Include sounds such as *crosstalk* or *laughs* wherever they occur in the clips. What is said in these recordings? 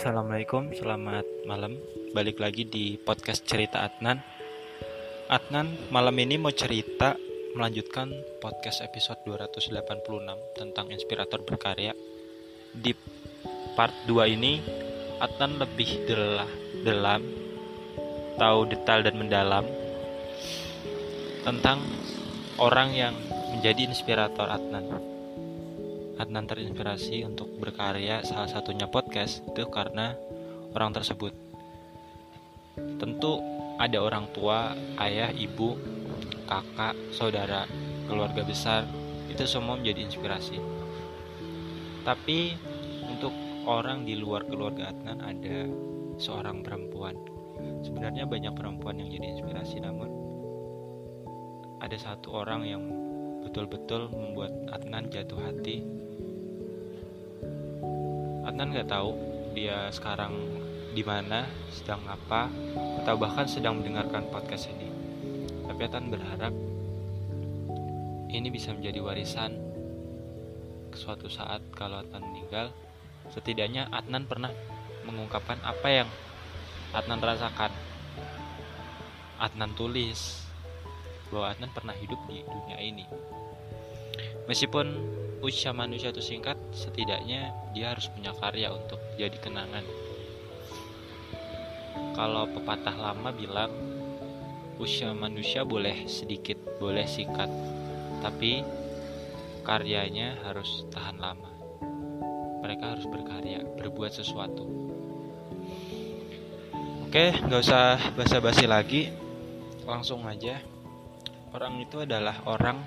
Assalamualaikum, selamat malam. Balik lagi di podcast cerita Adnan. Adnan malam ini mau cerita melanjutkan podcast episode 286 tentang inspirator berkarya. Di part 2 ini Adnan lebih delah, dalam, tahu detail dan mendalam tentang orang yang menjadi inspirator Adnan. Adnan terinspirasi untuk berkarya salah satunya podcast itu karena orang tersebut. Tentu ada orang tua, ayah, ibu, kakak, saudara, keluarga besar, itu semua menjadi inspirasi. Tapi untuk orang di luar keluarga Adnan ada seorang perempuan. Sebenarnya banyak perempuan yang jadi inspirasi namun ada satu orang yang betul-betul membuat Adnan jatuh hati Adnan nggak tahu dia sekarang di mana, sedang apa, atau bahkan sedang mendengarkan podcast ini. Tapi Adnan berharap ini bisa menjadi warisan suatu saat kalau Adnan meninggal. Setidaknya Adnan pernah mengungkapkan apa yang Adnan rasakan. Adnan tulis bahwa Adnan pernah hidup di dunia ini. Meskipun usia manusia itu singkat, setidaknya dia harus punya karya untuk jadi kenangan. Kalau pepatah lama bilang, usia manusia boleh sedikit, boleh singkat, tapi karyanya harus tahan lama. Mereka harus berkarya, berbuat sesuatu. Oke, nggak usah basa-basi lagi, langsung aja. Orang itu adalah orang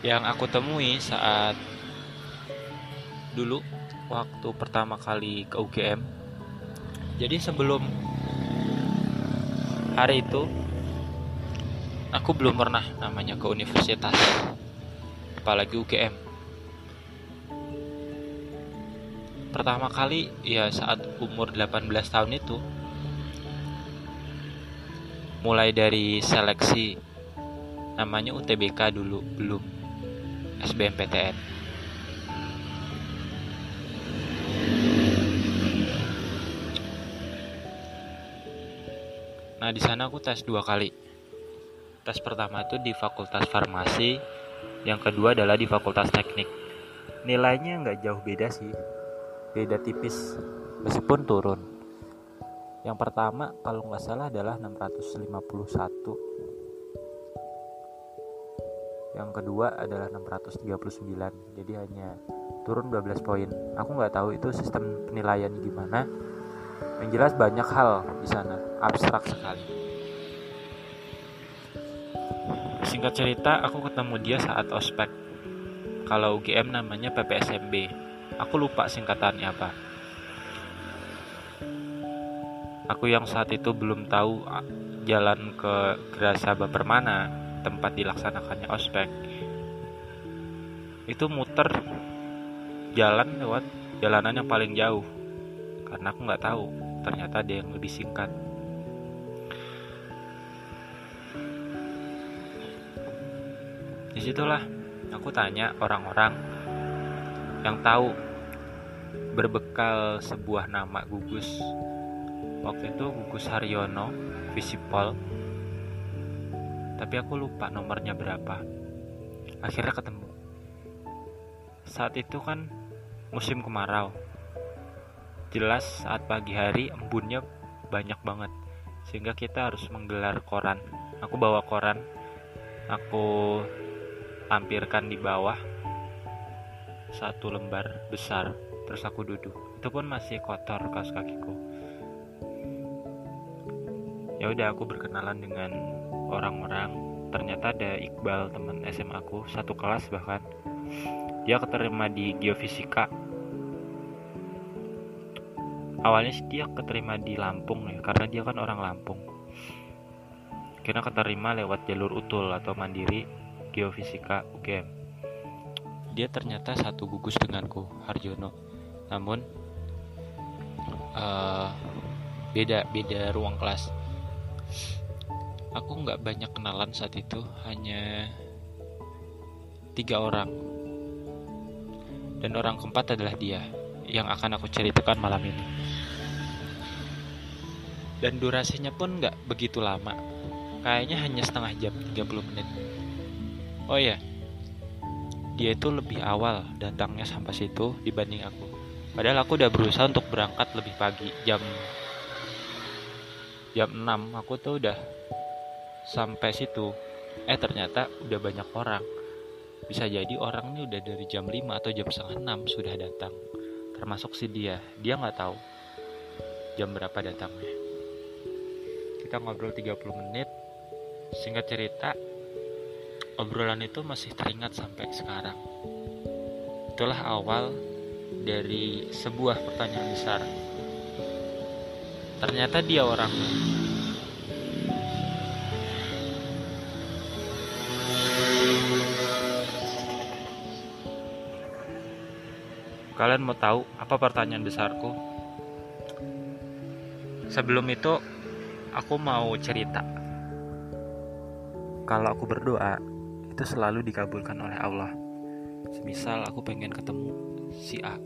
yang aku temui saat dulu waktu pertama kali ke UGM. Jadi sebelum hari itu aku belum pernah namanya ke universitas apalagi UGM. Pertama kali ya saat umur 18 tahun itu mulai dari seleksi namanya UTBK dulu belum SBMPTN. Nah, di sana aku tes dua kali. Tes pertama itu di Fakultas Farmasi, yang kedua adalah di Fakultas Teknik. Nilainya nggak jauh beda sih, beda tipis, meskipun turun. Yang pertama kalau nggak salah adalah 651 yang kedua adalah 639 jadi hanya turun 12 poin. Aku nggak tahu itu sistem penilaian gimana. Yang jelas banyak hal di sana abstrak sekali. Singkat cerita aku ketemu dia saat ospek. Kalau UGM namanya PPSMB aku lupa singkatannya apa. Aku yang saat itu belum tahu jalan ke Gerasa Bapermana tempat dilaksanakannya ospek. Itu muter jalan lewat jalanan yang paling jauh. Karena aku nggak tahu ternyata ada yang lebih singkat. Di situlah aku tanya orang-orang yang tahu berbekal sebuah nama gugus. Waktu itu gugus Haryono Visipol tapi aku lupa nomornya berapa. Akhirnya ketemu. Saat itu kan musim kemarau. Jelas saat pagi hari embunnya banyak banget. Sehingga kita harus menggelar koran. Aku bawa koran. Aku lampirkan di bawah satu lembar besar terus aku duduk itu pun masih kotor kaos kakiku ya udah aku berkenalan dengan orang-orang. Ternyata ada Iqbal teman SMA aku satu kelas bahkan. Dia keterima di geofisika. Awalnya sih dia keterima di Lampung ya karena dia kan orang Lampung. Kira keterima lewat jalur utul atau mandiri geofisika UGM dia ternyata satu gugus denganku Harjono. Namun uh, beda beda ruang kelas aku nggak banyak kenalan saat itu hanya tiga orang. Dan orang keempat adalah dia yang akan aku ceritakan malam ini. Dan durasinya pun nggak begitu lama. Kayaknya hanya setengah jam 30 menit. Oh iya dia itu lebih awal datangnya sampai situ dibanding aku. Padahal aku udah berusaha untuk berangkat lebih pagi jam jam 6 aku tuh udah sampai situ. Eh ternyata udah banyak orang. Bisa jadi orang ini udah dari jam 5 atau jam setengah 6 sudah datang. Termasuk si dia. Dia nggak tahu jam berapa datangnya. Kita ngobrol 30 menit. Singkat cerita obrolan itu masih teringat sampai sekarang. Itulah awal dari sebuah pertanyaan besar. Ternyata dia orangnya Kalian mau tahu apa pertanyaan besarku? Sebelum itu, aku mau cerita. Kalau aku berdoa, itu selalu dikabulkan oleh Allah. Semisal aku pengen ketemu si A.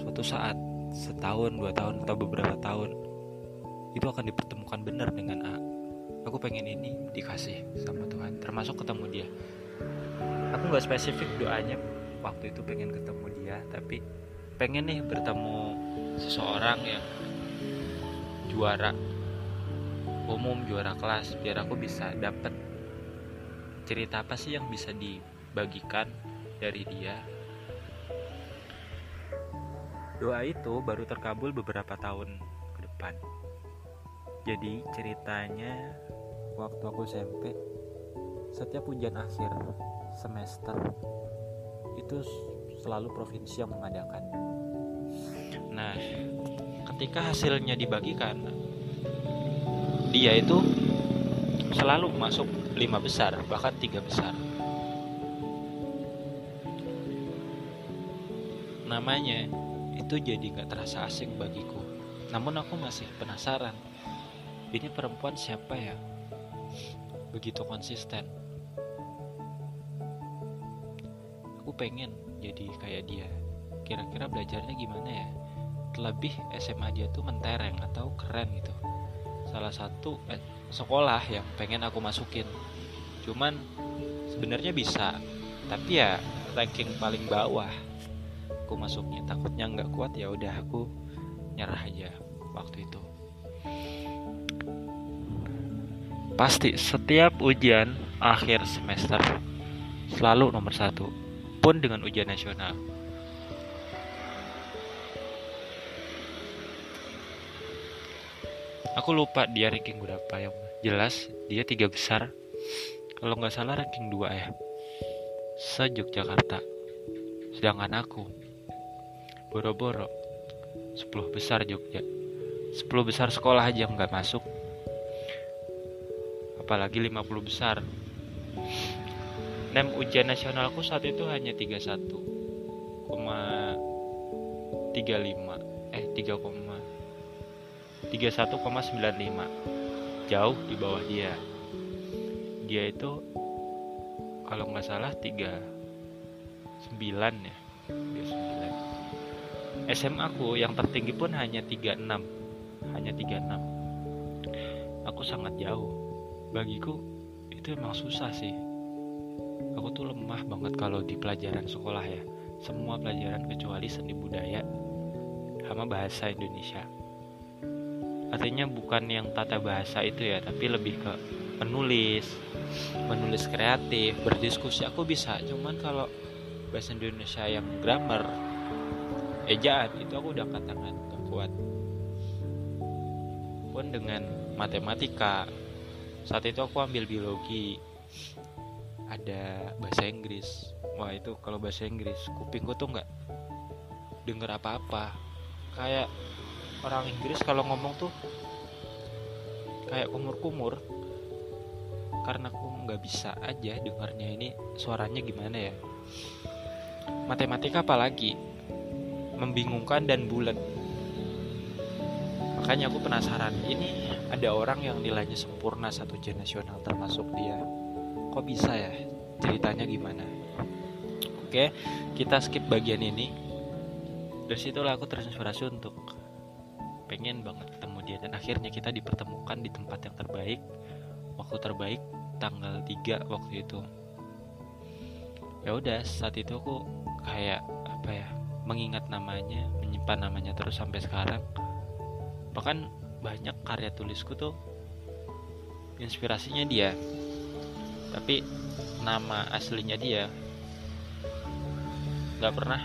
Suatu saat, setahun, dua tahun, atau beberapa tahun, itu akan dipertemukan benar dengan A. Aku pengen ini dikasih sama Tuhan, termasuk ketemu dia. Aku nggak spesifik doanya waktu itu pengen ketemu dia tapi pengen nih bertemu seseorang yang juara umum juara kelas biar aku bisa dapet cerita apa sih yang bisa dibagikan dari dia. Doa itu baru terkabul beberapa tahun ke depan. Jadi ceritanya waktu aku SMP setiap ujian akhir semester itu selalu provinsi yang mengadakan. Nah, ketika hasilnya dibagikan, dia itu selalu masuk lima besar, bahkan tiga besar. Namanya itu jadi gak terasa asing bagiku. Namun aku masih penasaran, ini perempuan siapa ya? Begitu konsisten aku pengen jadi kayak dia. Kira-kira belajarnya gimana ya? Terlebih SMA dia tuh mentereng atau keren gitu. Salah satu eh, sekolah yang pengen aku masukin. Cuman sebenarnya bisa tapi ya ranking paling bawah aku masuknya. Takutnya nggak kuat ya udah aku nyerah aja waktu itu. Pasti setiap ujian akhir semester selalu nomor satu pun dengan ujian nasional. Aku lupa dia ranking berapa yang jelas dia tiga besar. Kalau nggak salah ranking dua ya. Se Yogyakarta. Sedangkan aku boro-boro 10 besar Jogja. 10 besar sekolah aja nggak masuk. Apalagi 50 besar. Nem ujian nasionalku saat itu hanya 31,35 eh 3, 31,95 jauh di bawah dia. Dia itu kalau nggak salah 39 ya 39 SMA aku yang tertinggi pun hanya 36 hanya 36 aku sangat jauh. Bagiku itu emang susah sih aku tuh lemah banget kalau di pelajaran sekolah ya. Semua pelajaran kecuali seni budaya sama bahasa Indonesia. Artinya bukan yang tata bahasa itu ya tapi lebih ke menulis menulis kreatif berdiskusi. Aku bisa cuman kalau bahasa Indonesia yang grammar ejaan itu aku udah katakan gak kuat pun dengan matematika saat itu aku ambil biologi ada bahasa Inggris. Wah itu kalau bahasa Inggris kupingku tuh nggak denger apa-apa. Kayak orang Inggris kalau ngomong tuh kayak kumur-kumur. Karena aku nggak bisa aja dengarnya. Ini suaranya gimana ya? Matematika apalagi? Membingungkan dan bulat. Makanya aku penasaran ini ada orang yang nilainya sempurna satu ujian nasional termasuk dia kok bisa ya? Ceritanya gimana? Oke kita skip bagian ini. Dari situlah aku terinspirasi untuk pengen banget ketemu dia. Dan akhirnya kita dipertemukan di tempat yang terbaik waktu terbaik tanggal 3 waktu itu. Ya udah saat itu aku kayak apa ya mengingat namanya menyimpan namanya terus sampai sekarang. Bahkan banyak karya tulisku tuh inspirasinya dia tapi nama aslinya dia nggak pernah.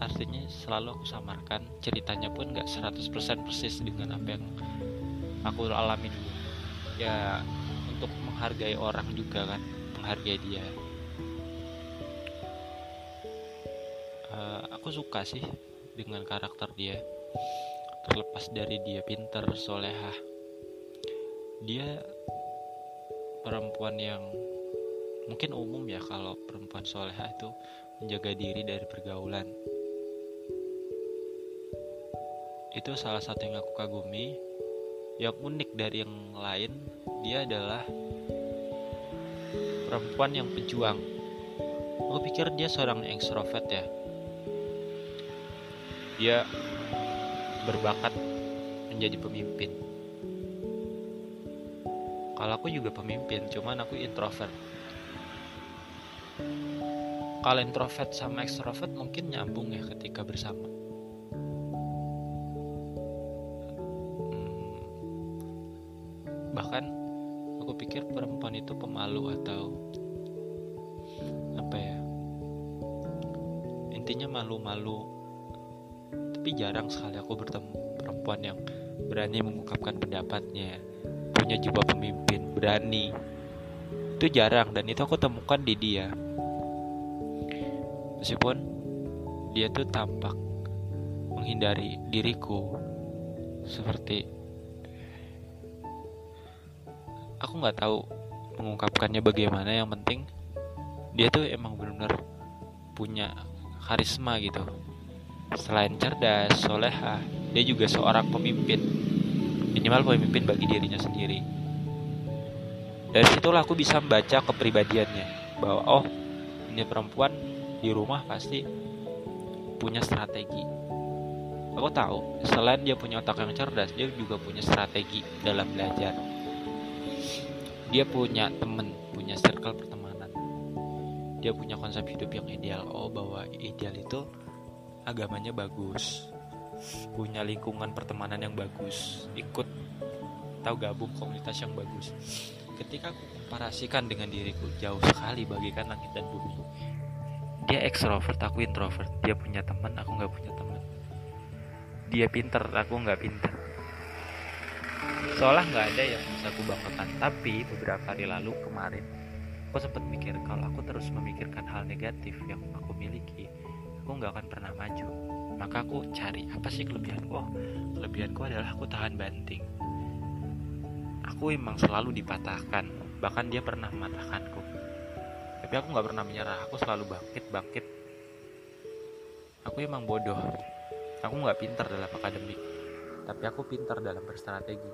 Artinya selalu aku samarkan. Ceritanya pun nggak 100% persis dengan apa yang aku alami dulu. Ya untuk menghargai orang juga kan menghargai dia. Uh, aku suka sih dengan karakter dia. Terlepas dari dia pinter solehah. Dia perempuan yang mungkin umum ya kalau perempuan solehah *laughs* itu menjaga diri dari pergaulan. Itu salah satu yang aku kagumi. Yang unik dari yang lain dia adalah perempuan yang pejuang. Aku pikir dia seorang ekstrovert ya. Dia berbakat menjadi pemimpin kalau aku juga pemimpin cuman aku introvert. Kalau introvert sama extrovert mungkin nyambung ya ketika bersama. Hmm, bahkan aku pikir perempuan itu pemalu atau apa ya intinya malu-malu. Tapi jarang sekali aku bertemu perempuan yang berani mengungkapkan pendapatnya punya jiwa pemimpin berani. Itu jarang dan itu aku temukan di dia. Meskipun dia tuh tampak menghindari diriku. Seperti aku nggak tahu mengungkapkannya bagaimana. Yang penting dia tuh emang benar-benar punya karisma gitu. Selain cerdas, soleha, dia juga seorang pemimpin. Minimal pemimpin bagi dirinya sendiri. Dari situlah aku bisa membaca kepribadiannya bahwa oh ini perempuan di rumah pasti punya strategi. Aku tahu selain dia punya otak yang cerdas, dia juga punya strategi dalam belajar. Dia punya temen, punya circle pertemanan. Dia punya konsep hidup yang ideal. Oh bahwa ideal itu agamanya bagus punya lingkungan pertemanan yang bagus ikut tahu gabung komunitas yang bagus ketika aku komparasikan dengan diriku jauh sekali bagikan langit dan bumi. Dia ekstrovert aku introvert. Dia punya teman aku nggak punya teman. Dia pinter aku nggak pinter. Seolah nggak ada yang bisa aku banggakan tapi beberapa hari lalu kemarin aku sempat mikir kalau aku terus memikirkan hal negatif yang aku miliki aku nggak akan pernah maju. Maka aku cari apa sih kelebihanku? Oh kelebihanku adalah aku tahan banting aku emang selalu dipatahkan. Bahkan dia pernah mematahkanku. Tapi aku nggak pernah menyerah. Aku selalu bangkit bangkit. Aku emang bodoh. Aku nggak pintar dalam akademik. Tapi aku pintar dalam berstrategi.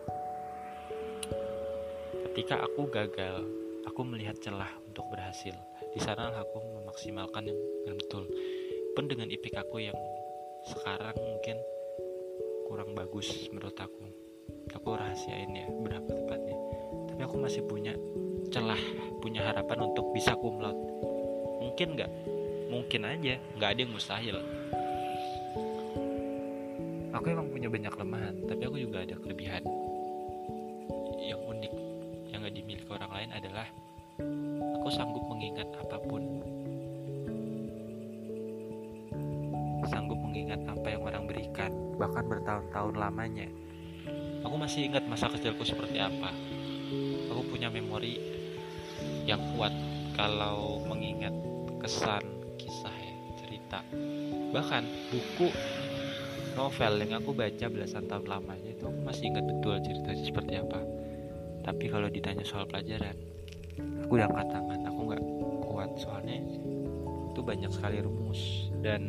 Ketika aku gagal aku melihat celah untuk berhasil. Di sana aku memaksimalkan yang, yang betul. Pun dengan IPK aku yang sekarang mungkin kurang bagus menurut aku aku rahasiain ya berapa tepatnya. Tapi aku masih punya celah punya harapan untuk bisa kumlot mungkin nggak? Mungkin aja. Nggak ada yang mustahil. Aku emang punya banyak kelemahan tapi aku juga ada kelebihan. Yang unik yang gak dimiliki orang lain adalah aku sanggup mengingat apa pun. Mengingat apa yang orang berikan, bahkan bertahun-tahun lamanya. Aku masih ingat masa kecilku seperti apa. Aku punya memori yang kuat kalau mengingat kesan, kisah, ya, cerita. Bahkan buku novel yang aku baca belasan tahun lamanya itu aku masih ingat betul ceritanya seperti apa. Tapi kalau ditanya soal pelajaran, aku udah angkat tangan, aku nggak kuat soalnya itu banyak sekali rumus dan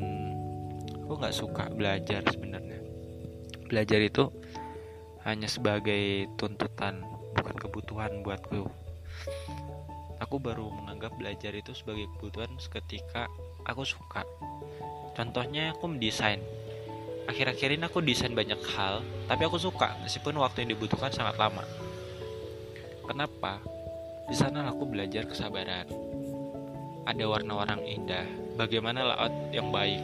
aku nggak suka belajar sebenarnya belajar itu hanya sebagai tuntutan bukan kebutuhan buatku. Aku baru menganggap belajar itu sebagai kebutuhan ketika aku suka. Contohnya aku mendesain. Akhir-akhir ini aku desain banyak hal tapi aku suka meskipun waktu yang dibutuhkan sangat lama. Kenapa? Di sana aku belajar kesabaran. Ada warna-warna indah. Bagaimana layout yang baik.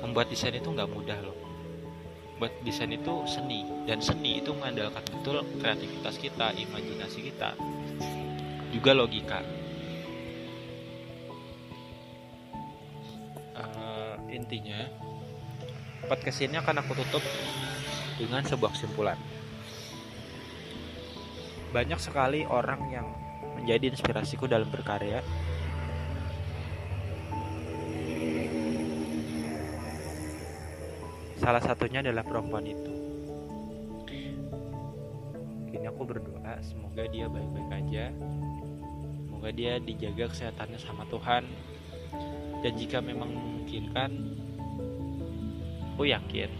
Membuat desain itu nggak mudah loh buat desain itu seni. Dan seni itu mengandalkan betul kreativitas kita imajinasi kita juga logika. Uh, intinya podcast ini akan aku tutup dengan sebuah kesimpulan. Banyak sekali orang yang menjadi inspirasiku dalam berkarya salah satunya adalah perempuan itu. Kini aku berdoa semoga dia baik-baik aja. Semoga dia dijaga kesehatannya sama Tuhan. Dan jika memang memungkinkan aku yakin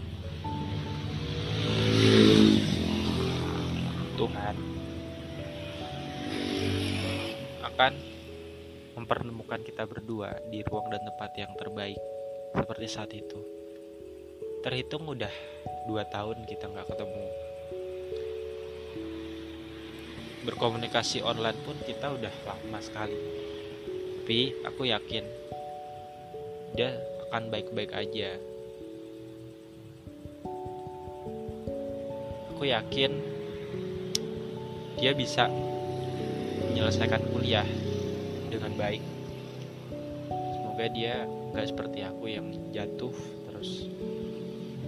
Tuhan akan mempertemukan kita berdua di ruang dan tempat yang terbaik seperti saat itu terhitung udah dua tahun kita nggak ketemu. Berkomunikasi online pun kita udah lama sekali. Tapi aku yakin dia akan baik-baik aja. Aku yakin dia bisa menyelesaikan kuliah dengan baik. Semoga dia nggak seperti aku yang jatuh terus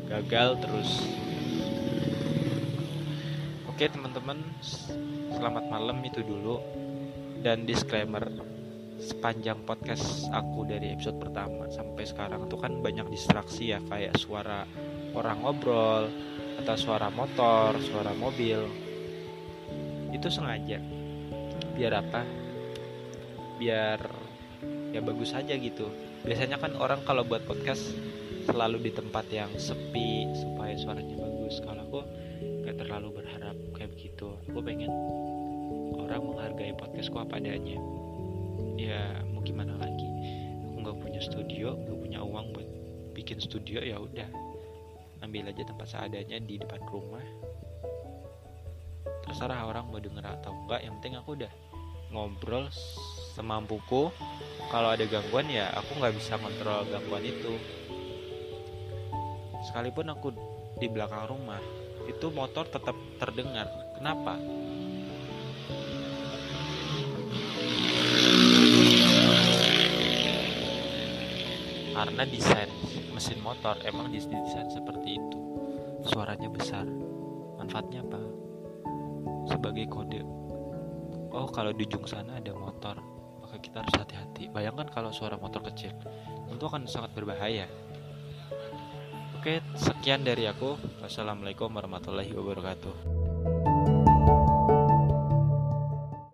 gagal terus oke teman-teman selamat malam itu dulu dan disclaimer sepanjang podcast aku dari episode pertama sampai sekarang tuh kan banyak distraksi ya kayak suara orang ngobrol atau suara motor, suara mobil. Itu sengaja. Biar apa? Biar ya bagus aja gitu. Biasanya kan orang kalau buat podcast selalu di tempat yang sepi supaya suaranya bagus. Kalau aku gak terlalu berharap kayak begitu. Aku pengen orang menghargai podcastku apa adanya. Ya mau gimana lagi? Aku nggak punya studio nggak punya uang buat bikin studio ya udah. Ambil aja tempat seadanya di depan rumah. Terserah orang mau denger atau enggak yang penting aku udah ngobrol semampuku. Kalau ada gangguan ya aku nggak bisa kontrol gangguan itu sekalipun aku di belakang rumah itu motor tetap terdengar. Kenapa? Karena desain mesin motor emang didesain seperti itu. Suaranya besar. Manfaatnya apa? Sebagai kode. Oh kalau di ujung sana ada motor maka kita harus hati-hati. Bayangkan kalau suara motor kecil itu akan sangat berbahaya Oke, sekian dari aku. Wassalamualaikum warahmatullahi wabarakatuh.